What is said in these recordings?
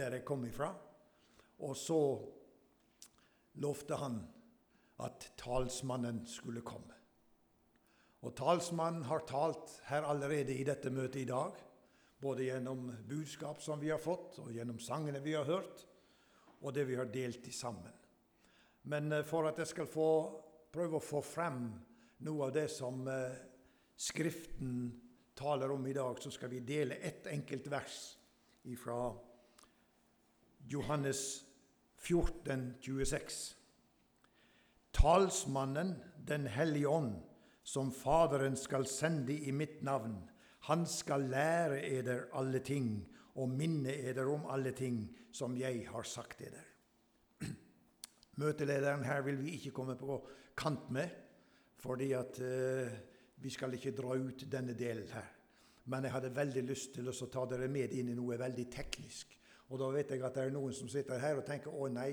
der jeg kom ifra. Og så lovte han at talsmannen skulle komme. Og talsmannen har talt her allerede i dette møtet i dag. Både gjennom budskap som vi har fått, og gjennom sangene vi har hørt, og det vi har delt i sammen. Men eh, for at jeg skal få, prøve å få frem noe av det som eh, Skriften taler om i dag, så skal vi dele ett enkelt vers fra Johannes 14, 26. Talsmannen, Den hellige ånd, som Faderen skal sende i mitt navn, han skal lære eder alle ting og minne eder om alle ting som jeg har sagt eder. Møtelederen her vil vi ikke komme på kant med, fordi at uh, vi skal ikke dra ut denne delen her. Men jeg hadde veldig lyst til å ta dere med inn i noe veldig teknisk. Og da vet jeg at det er noen som sitter her og tenker å nei,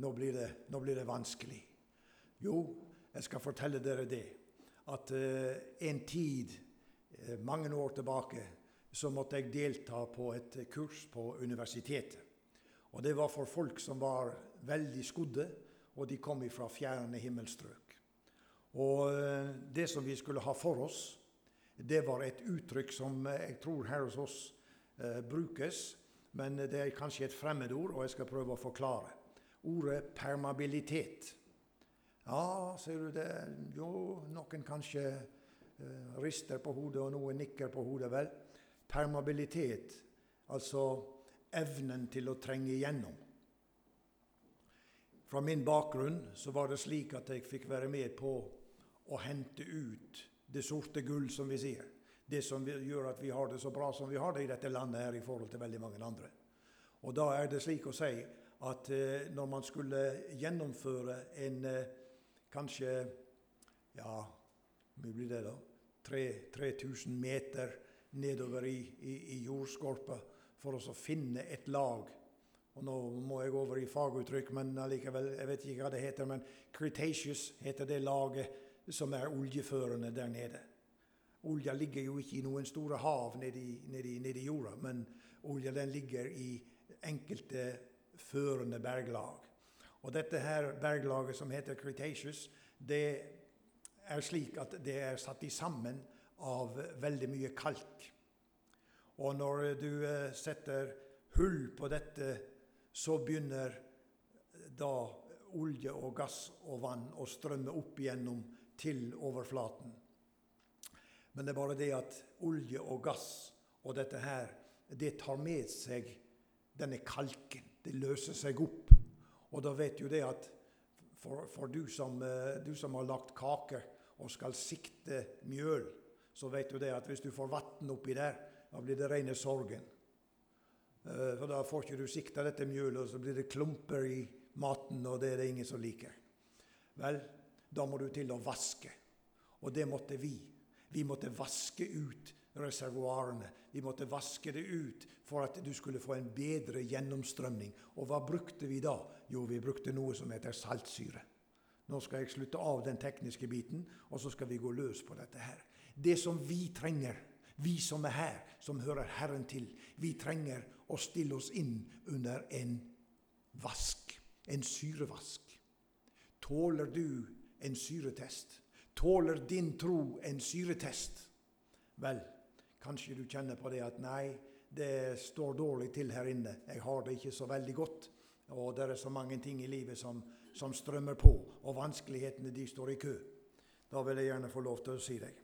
nå blir det, nå blir det vanskelig. Jo, jeg skal fortelle dere det. At eh, en tid, eh, mange år tilbake, så måtte jeg delta på et kurs på universitetet. Og det var for folk som var veldig skodde, og de kom fra fjerne himmelstrøk. Og eh, det som vi skulle ha for oss, det var et uttrykk som jeg tror her hos oss eh, brukes, men det er kanskje et fremmedord, og jeg skal prøve å forklare. Ordet permabilitet. Ja, ser du det? Jo, noen kanskje eh, rister på hodet, og noen nikker på hodet. Vel, permabilitet, altså evnen til å trenge igjennom. Fra min bakgrunn så var det slik at jeg fikk være med på å hente ut det sorte gull, som vi sier. Det som gjør at vi har det så bra som vi har det i dette landet her i forhold til veldig mange andre. Og da er det slik å si at eh, når man skulle gjennomføre en eh, kanskje ja, hvor blir det da? 3000 meter nedover i, i, i jordskorpa for å finne et lag og Nå må jeg over i faguttrykk, men allikevel, jeg vet ikke hva det heter. Men Cretaceous heter det laget som er oljeførende der nede. Olja ligger jo ikke i noen store hav nede i, nede jorda, men olja den ligger i enkelte førende berglag. Og dette her berglaget som heter Cretaceous, det er slik at det er satt i sammen av veldig mye kalk. Og når du eh, setter hull på dette, så begynner da olje og gass og vann å strømme opp igjennom til overflaten. Men det er bare det at olje og gass og dette her, det tar med seg denne kalken. Det løser seg opp. Og da vet jo det at for, for du, som, eh, du, som, har lagt kake og skal sikte mjøl, så vet du det at hvis du får vann oppi der, da blir det rene sorgen. Eh, for da får ikke du sikta dette mjølet, og så blir det klumper i maten, og det er det ingen som liker. Vel, da må du til å vaske. Og det måtte vi. Vi måtte vaske ut reservoarene. Vi måtte vaske det ut for at du skulle få en bedre gjennomstrømning. Og hva brukte vi da? Jo, vi brukte noe som heter saltsyre. Nå skal jeg slutte av den tekniske biten, og så skal vi gå løs på dette her. Det som vi trenger, vi som er her, som hører Herren til, vi trenger å stille oss inn under en vask, en syrevask. Tåler du en syretest? Tåler din tro en syretest? Vel, kanskje du kjenner på det at nei, det står dårlig til her inne. Jeg har det ikke så veldig godt. Og det er så mange ting i livet som, som strømmer på, og vanskelighetene de står i kø. Da vil jeg gjerne få lov til å si deg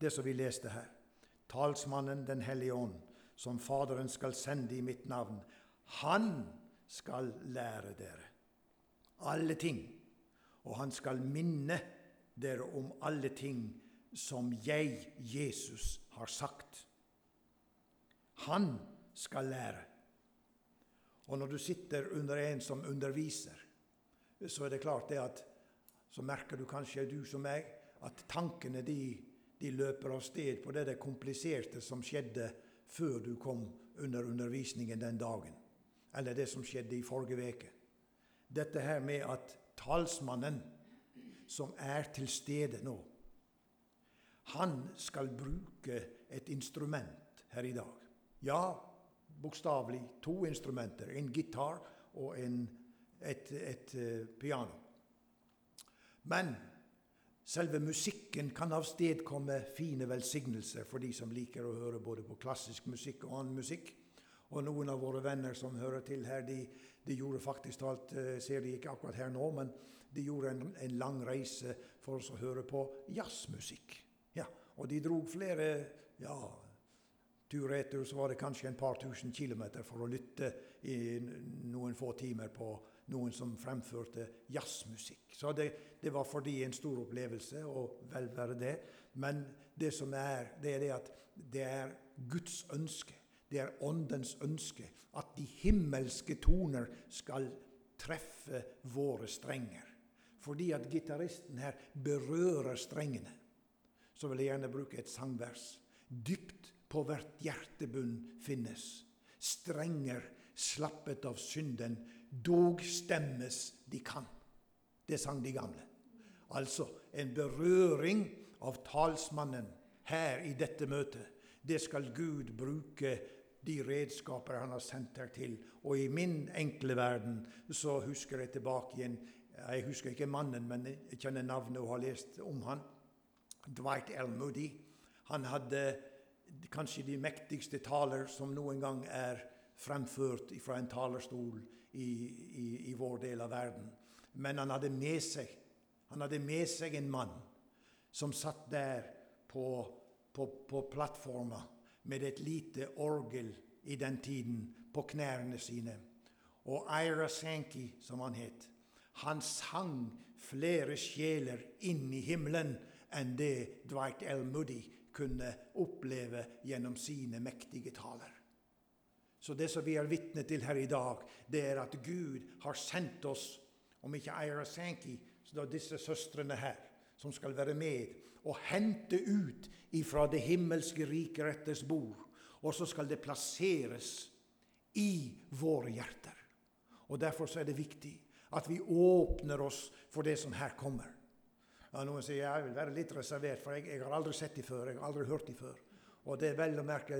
det som vi leste her talsmannen Den hellige ånd, som Faderen skal sende i mitt navn. Han skal lære dere alle ting, og han skal minne dere om alle ting som jeg, Jesus, har sagt. Han skal lære. Og når du sitter under en som underviser, så er det klart det at så merker du kanskje, du som meg, at tankene de de løper av sted på det, det kompliserte som skjedde før du kom under undervisningen den dagen. Eller det som skjedde i forrige uke. Dette her med at talsmannen, som er til stede nå, han skal bruke et instrument her i dag. Ja, bokstavelig to instrumenter. En gitar og en, et, et et piano. Men selve musikken kan avstedkomme fine velsignelser for de som liker å høre både på klassisk musikk og annen musikk. Og noen av våre venner som hører til her, de, de gjorde faktisk alt uh, Ser de ikke akkurat her nå, men de gjorde en, en lang reise for oss å høre på jazzmusikk. Ja, og de drog flere ja, tur-retur, så var det kanskje en par tusen kilometer for å lytte i noen få timer på noen som fremførte jazzmusikk. Så det, det var for de en stor opplevelse, og vel være det. Men det som er, det er det at det er Guds ønske, det er Åndens ønske, at de himmelske toner skal treffe våre strenger fordi at gitaristen her berører strengene, så vil jeg gjerne bruke et sangvers. Dypt på hvert hjertebunn finnes strenger slappet av synden, dog stemmes de kan. Det sang de gamle. Altså en berøring av talsmannen her i dette møtet. Det skal Gud bruke de redskaper han har sendt her til. Og i min enkle verden så husker jeg tilbake igjen jeg husker ikke mannen, men jeg kjenner navnet og har lest om han. Dwight L. Moody. Han hadde kanskje de mektigste taler som noen gang er fremført fra en talerstol i, i, i vår del av verden. Men han hadde med seg han hadde med seg en mann som satt der på, på, på plattforma med et lite orgel i den tiden på knærne sine. Og Ira Sankey, som han het, han sang flere sjeler inn i himmelen enn det Dwight L. Moody kunne oppleve gjennom sine mektige taler. Så det som vi er vitne til her i dag, det er at Gud har sendt oss, om ikke Ira Sankey, så da disse søstrene her, som skal være med og hente ut ifra det himmelske rikerettes bord. Og så skal det plasseres i våre hjerter. Og Derfor så er det viktig at vi åpner oss for det som her kommer. Ja, noen sier jeg vil være litt reservert, for jeg, jeg har aldri sett dem før. jeg har aldri hørt dem før. Og det er vel å merke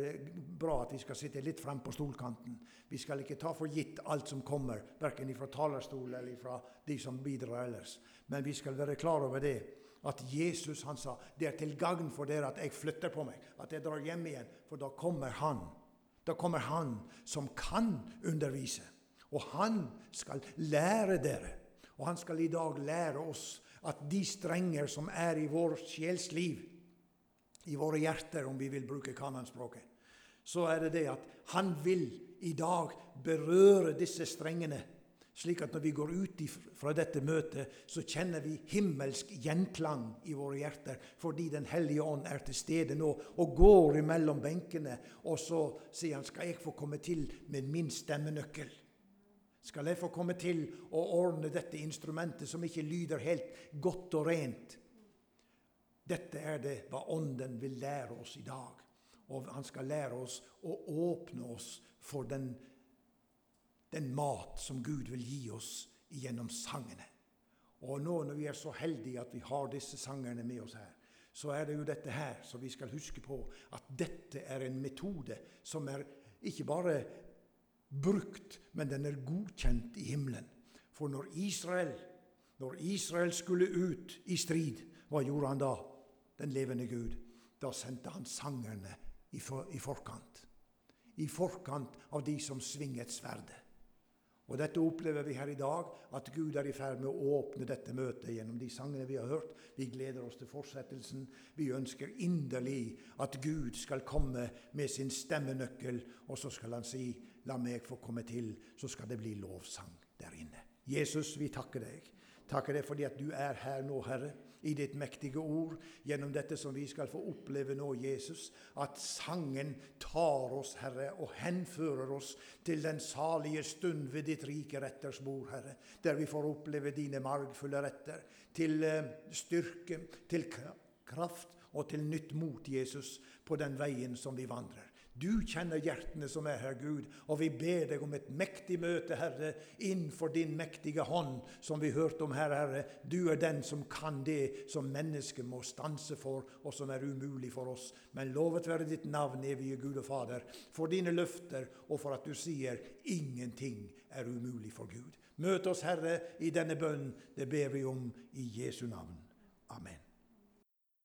bra at vi skal sitte litt frem på stolkanten. Vi skal ikke ta for gitt alt som kommer, verken fra talerstol eller fra de som bidrar ellers. Men vi skal være klar over det at Jesus han sa det er til gagn for dere at jeg flytter på meg, at jeg drar hjem igjen. For da kommer Han. Da kommer Han som kan undervise. Og han skal lære dere. Og han skal i dag lære oss at de strenger som er i vår sjelsliv, i våre hjerter, om vi vil bruke kanonspråket, så er det det at han vil i dag berøre disse strengene, slik at når vi går ut fra dette møtet, så kjenner vi himmelsk gjenklang i våre hjerter, fordi Den hellige ånd er til stede nå og går imellom benkene. Og så sier han, 'Skal jeg få komme til med min stemmenøkkel?' Skal jeg få komme til å ordne dette instrumentet som ikke lyder helt godt og rent. Dette er det hva Ånden vil lære oss i dag. Og han skal lære oss å åpne oss for den, den mat som Gud vil gi oss gjennom sangene. Og nå når vi er så heldige at vi har disse sangerne med oss her, så er det jo dette her som vi skal huske på, at dette er en metode som er ikke bare brukt, men den er godkjent i himmelen. For når Israel, når Israel skulle ut i strid, hva gjorde han da? Den levende Gud. Da sendte han sangerne i, i forkant. I forkant av de som svinget sverdet. Og Dette opplever vi her i dag, at Gud er i ferd med å åpne dette møtet gjennom de sangene vi har hørt. Vi gleder oss til fortsettelsen. Vi ønsker inderlig at Gud skal komme med sin stemmenøkkel, og så skal han si La meg få komme til, så skal det bli lovsang der inne. Jesus, vi takker deg. Takker deg fordi at du er her nå, Herre, i ditt mektige ord, gjennom dette som vi skal få oppleve nå, Jesus, at sangen tar oss, Herre, og henfører oss til den salige stund ved ditt rike retters bord, Herre, der vi får oppleve dine margfulle retter, til eh, styrke, til kraft og til nytt mot, Jesus, på den veien som vi vandrer. Du kjenner hjertene som er her, Gud, og vi ber deg om et mektig møte, Herre, innenfor din mektige hånd, som vi hørte om her, Herre. Du er den som kan det som mennesket må stanse for, og som er umulig for oss. Men lovet være ditt navn, evige Gud og Fader, for dine løfter, og for at du sier ingenting er umulig for Gud. Møt oss, Herre, i denne bønnen. Det ber vi om i Jesu navn. Amen.